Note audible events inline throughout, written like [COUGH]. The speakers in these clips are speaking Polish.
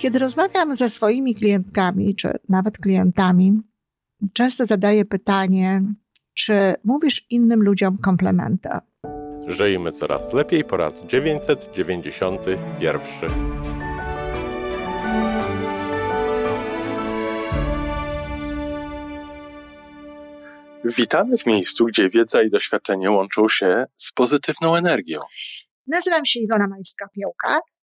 Kiedy rozmawiam ze swoimi klientkami, czy nawet klientami, często zadaję pytanie, czy mówisz innym ludziom komplementy? Żyjmy coraz lepiej po raz 991. Witamy w miejscu, gdzie wiedza i doświadczenie łączą się z pozytywną energią. Nazywam się Iwona Majska-Piołka.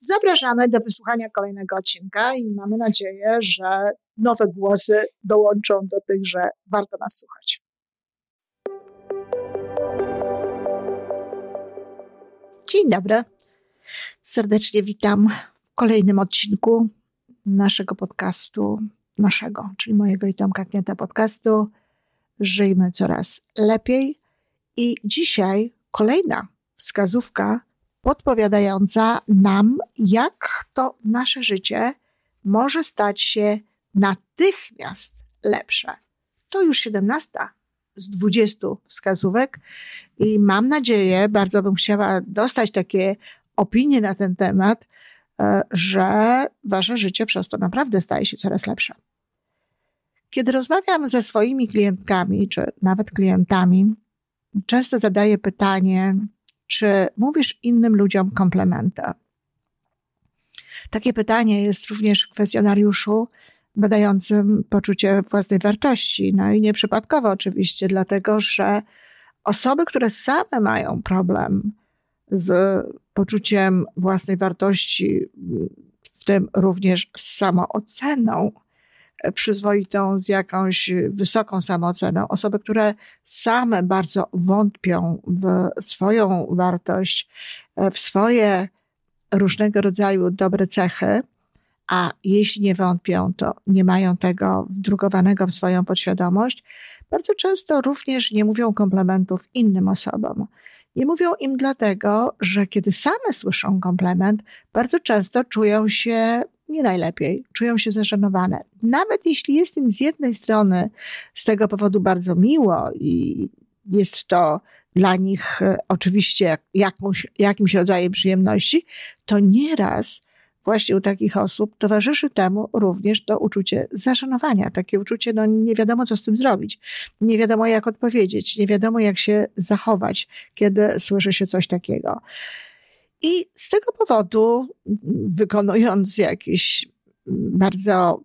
Zapraszamy do wysłuchania kolejnego odcinka i mamy nadzieję, że nowe głosy dołączą do tych, że warto nas słuchać. Dzień dobry. Serdecznie witam w kolejnym odcinku naszego podcastu, naszego, czyli mojego i Tomka Knieta podcastu Żyjmy coraz lepiej. I dzisiaj kolejna wskazówka podpowiadająca nam, jak to nasze życie może stać się natychmiast lepsze. To już 17 z 20 wskazówek i mam nadzieję, bardzo bym chciała dostać takie opinie na ten temat, e, że wasze życie przez to naprawdę staje się coraz lepsze. Kiedy rozmawiam ze swoimi klientkami, czy nawet klientami, często zadaję pytanie, czy mówisz innym ludziom komplementy? Takie pytanie jest również w kwestionariuszu badającym poczucie własnej wartości. No i nieprzypadkowo oczywiście, dlatego że osoby, które same mają problem z poczuciem własnej wartości, w tym również z samooceną, przyzwoitą, z jakąś wysoką samooceną, osoby, które same bardzo wątpią w swoją wartość, w swoje różnego rodzaju dobre cechy, a jeśli nie wątpią, to nie mają tego wdrukowanego w swoją podświadomość, bardzo często również nie mówią komplementów innym osobom. Nie mówią im dlatego, że kiedy same słyszą komplement, bardzo często czują się nie najlepiej, czują się zażenowane. Nawet jeśli jest im z jednej strony z tego powodu bardzo miło i jest to dla nich e, oczywiście jakimś, jakimś rodzajem przyjemności, to nieraz właśnie u takich osób towarzyszy temu również to uczucie zażenowania. Takie uczucie, no nie wiadomo, co z tym zrobić. Nie wiadomo, jak odpowiedzieć. Nie wiadomo, jak się zachować, kiedy słyszy się coś takiego. I z tego powodu, wykonując jakieś bardzo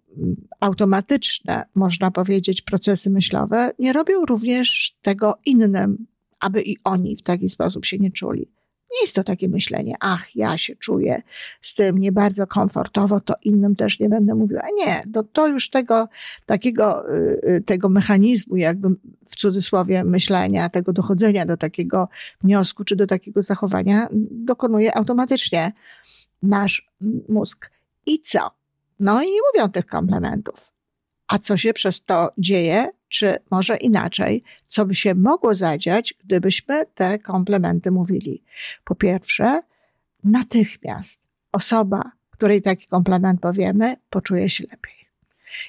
automatyczne, można powiedzieć, procesy myślowe, nie robią również tego innym, aby i oni w taki sposób się nie czuli. Nie jest to takie myślenie, ach, ja się czuję z tym nie bardzo komfortowo, to innym też nie będę mówiła. Nie, to, to już tego takiego, y, y, tego mechanizmu, jakby w cudzysłowie myślenia, tego dochodzenia do takiego wniosku czy do takiego zachowania dokonuje automatycznie nasz mózg. I co? No i nie mówią tych komplementów. A co się przez to dzieje? Czy może inaczej, co by się mogło zadziać, gdybyśmy te komplementy mówili? Po pierwsze, natychmiast osoba, której taki komplement powiemy, poczuje się lepiej.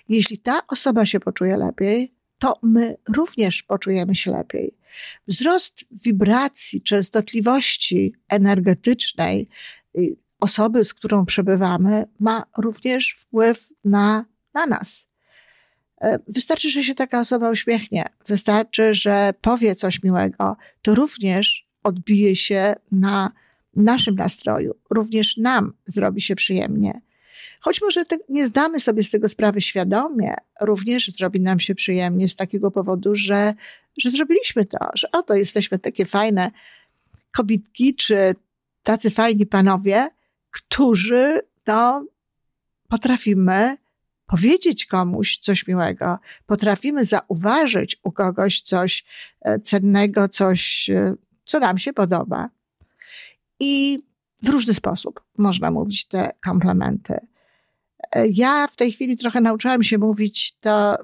Jeśli ta osoba się poczuje lepiej, to my również poczujemy się lepiej. Wzrost wibracji, częstotliwości energetycznej y, osoby, z którą przebywamy, ma również wpływ na, na nas. E, wystarczy, że się taka osoba uśmiechnie, wystarczy, że powie coś miłego, to również odbije się na naszym nastroju, również nam zrobi się przyjemnie. Choć może te, nie zdamy sobie z tego sprawy świadomie, również zrobi nam się przyjemnie z takiego powodu, że, że zrobiliśmy to, że oto jesteśmy takie fajne kobitki, czy tacy fajni panowie, którzy no, potrafimy powiedzieć komuś coś miłego, potrafimy zauważyć u kogoś coś e, cennego, coś, e, co nam się podoba. I w różny sposób można mówić te komplementy. Ja w tej chwili trochę nauczyłam się mówić to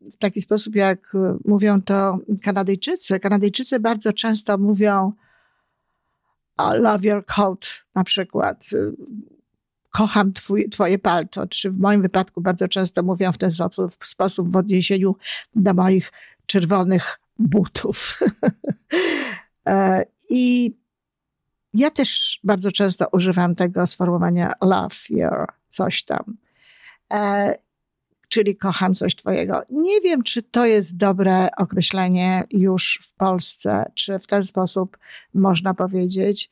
w taki sposób, jak mówią to Kanadyjczycy. Kanadyjczycy bardzo często mówią I love your coat na przykład. Kocham twój, twoje palto. Czy w moim wypadku bardzo często mówią w ten sposób, w, sposób w odniesieniu do moich czerwonych butów. [LAUGHS] E, I ja też bardzo często używam tego sformułowania love your coś tam. E, czyli kocham coś twojego. Nie wiem, czy to jest dobre określenie już w Polsce, czy w ten sposób można powiedzieć.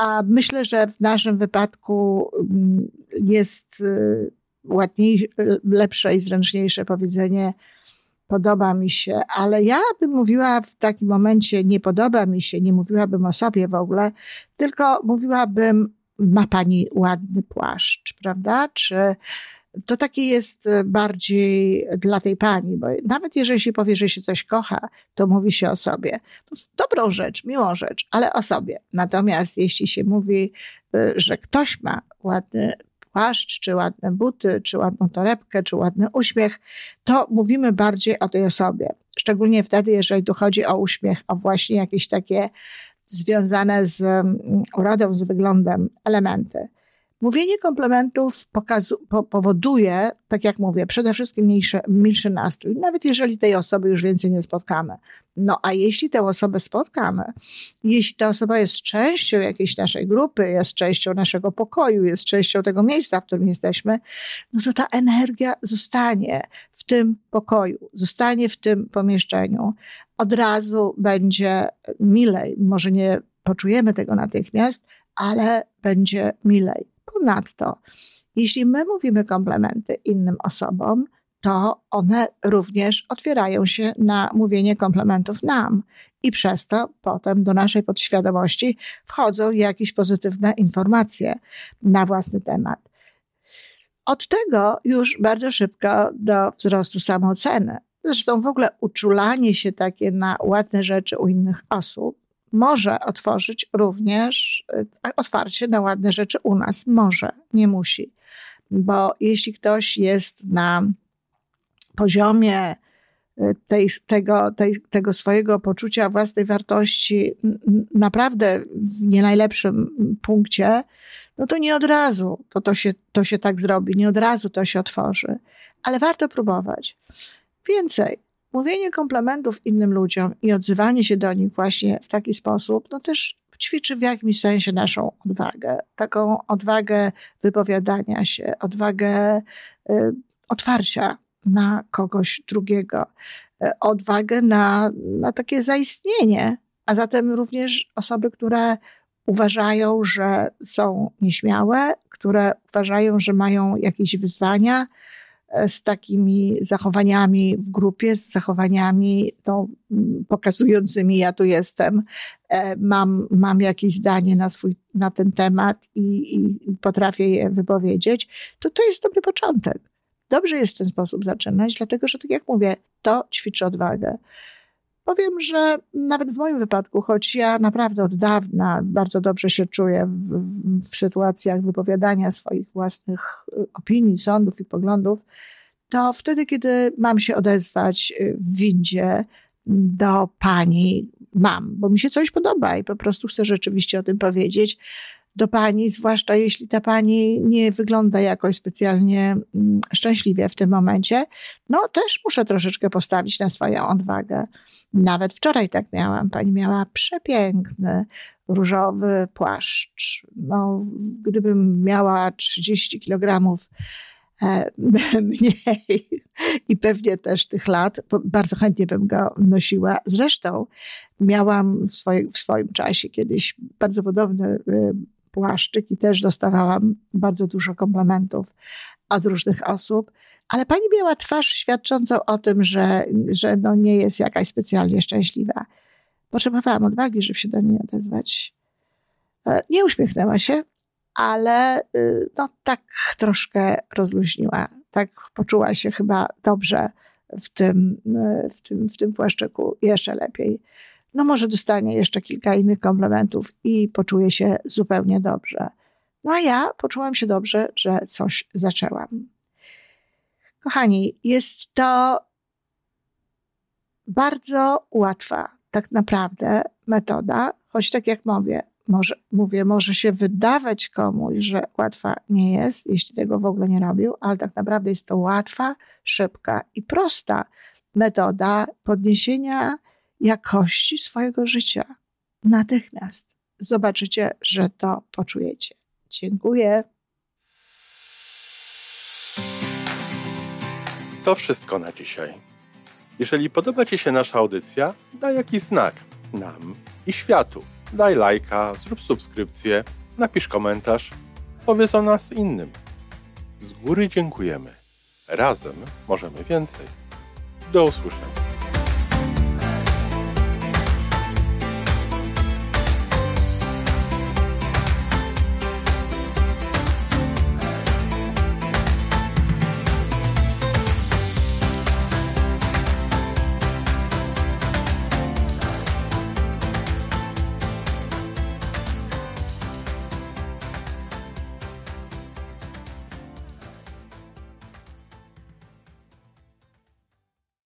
A myślę, że w naszym wypadku mm, jest y, ładniejsze, lepsze i zręczniejsze powiedzenie podoba mi się, ale ja bym mówiła w takim momencie nie podoba mi się, nie mówiłabym o sobie w ogóle, tylko mówiłabym ma pani ładny płaszcz, prawda? Czy to takie jest bardziej dla tej pani, bo nawet jeżeli się powie, że się coś kocha, to mówi się o sobie. To jest dobrą rzecz, miłą rzecz, ale o sobie. Natomiast jeśli się mówi, y, że ktoś ma ładny płaszcz, czy ładne buty, czy ładną torebkę, czy ładny uśmiech, to mówimy bardziej o tej osobie. Szczególnie wtedy, jeżeli tu chodzi o uśmiech, o właśnie jakieś takie związane z mm, urodą, z wyglądem elementy. Mówienie komplementów pokazu, po, powoduje, tak jak mówię, przede wszystkim mniejszy, milszy nastrój, nawet jeżeli tej osoby już więcej nie spotkamy. No a jeśli tę osobę spotkamy, jeśli ta osoba jest częścią jakiejś naszej grupy, jest częścią naszego pokoju, jest częścią tego miejsca, w którym jesteśmy, no to ta energia zostanie w tym pokoju, zostanie w tym pomieszczeniu. Od razu będzie milej. Może nie poczujemy tego natychmiast, ale będzie milej. Ponadto, jeśli my mówimy komplementy innym osobom, to one również otwierają się na mówienie komplementów nam. I przez to potem do naszej podświadomości wchodzą jakieś pozytywne informacje na własny temat. Od tego już bardzo szybko do wzrostu samooceny. Zresztą w ogóle uczulanie się takie na ładne rzeczy u innych osób może otworzyć również y, otwarcie na ładne rzeczy u nas. Może, nie musi. Bo jeśli ktoś jest na poziomie y, tej, tego, tej, tego swojego poczucia własnej wartości naprawdę w nie najlepszym punkcie, no to nie od razu to, to, się, to się tak zrobi, nie od razu to się otworzy. Ale warto próbować. Więcej, mówienie komplementów innym ludziom i odzywanie się do nich właśnie w taki sposób, no też ćwiczy w jakimś sensie naszą odwagę. Taką odwagę wypowiadania się, odwagę y, otwarcia na kogoś drugiego, y, odwagę na, na takie zaistnienie, a zatem również osoby, które uważają, że są nieśmiałe, które uważają, że mają jakieś wyzwania, z takimi zachowaniami w grupie, z zachowaniami no, pokazującymi, ja tu jestem, e, mam, mam jakieś zdanie na, swój, na ten temat i, i potrafię je wypowiedzieć, to to jest dobry początek. Dobrze jest w ten sposób zaczynać, dlatego że, tak jak mówię, to ćwiczy odwagę. Powiem, że nawet w moim wypadku, choć ja naprawdę od dawna bardzo dobrze się czuję w, w, sytuacjach wypowiadania swoich własnych y, opinii, sądów i poglądów, to wtedy, kiedy mam się odezwać y, w windzie do pani, mam, bo mi się coś podoba i po prostu chcę rzeczywiście o tym powiedzieć, do pani, zwłaszcza jeśli ta pani nie wygląda jakoś specjalnie mm, szczęśliwie w tym momencie, no też muszę troszeczkę postawić na swoją odwagę. Nawet wczoraj tak miałam. Pani miała przepiękny, różowy płaszcz. No, gdybym miała 30 kilogramów e, [LAUGHS] mniej i pewnie też tych lat, bardzo chętnie bym go nosiła. Zresztą miałam w, swoim, w swoim czasie kiedyś bardzo podobny y, płaszczyk i też dostawałam bardzo dużo komplementów od różnych osób, ale pani miała twarz świadczącą o tym, że, że no nie jest jakaś specjalnie szczęśliwa. Potrzebowałam odwagi, żeby się do niej odezwać. E, nie uśmiechnęła się, ale y, no, tak troszkę rozluźniła. Tak poczuła się chyba dobrze w tym, y, w tym, w tym płaszczyku jeszcze lepiej no może dostanie jeszcze kilka innych komplementów i poczuje się zupełnie dobrze. No a ja poczułam się dobrze, że coś zaczęłam. Kochani, jest to bardzo łatwa, tak naprawdę, metoda, choć tak jak mówię, może, mówię, może się wydawać komuś, że łatwa nie jest, jeśli tego w ogóle nie robił, ale tak naprawdę jest to łatwa, szybka i prosta metoda podniesienia jakości swojego życia. Natychmiast zobaczycie, że to poczujecie. Dziękuję. To wszystko na dzisiaj. Jeżeli podoba Ci się nasza audycja, daj jakiś znak nam i światu. Daj lajka, zrób subskrypcję, napisz komentarz, powiedz o nas innym. Z góry dziękujemy. Razem możemy więcej. Do usłyszenia.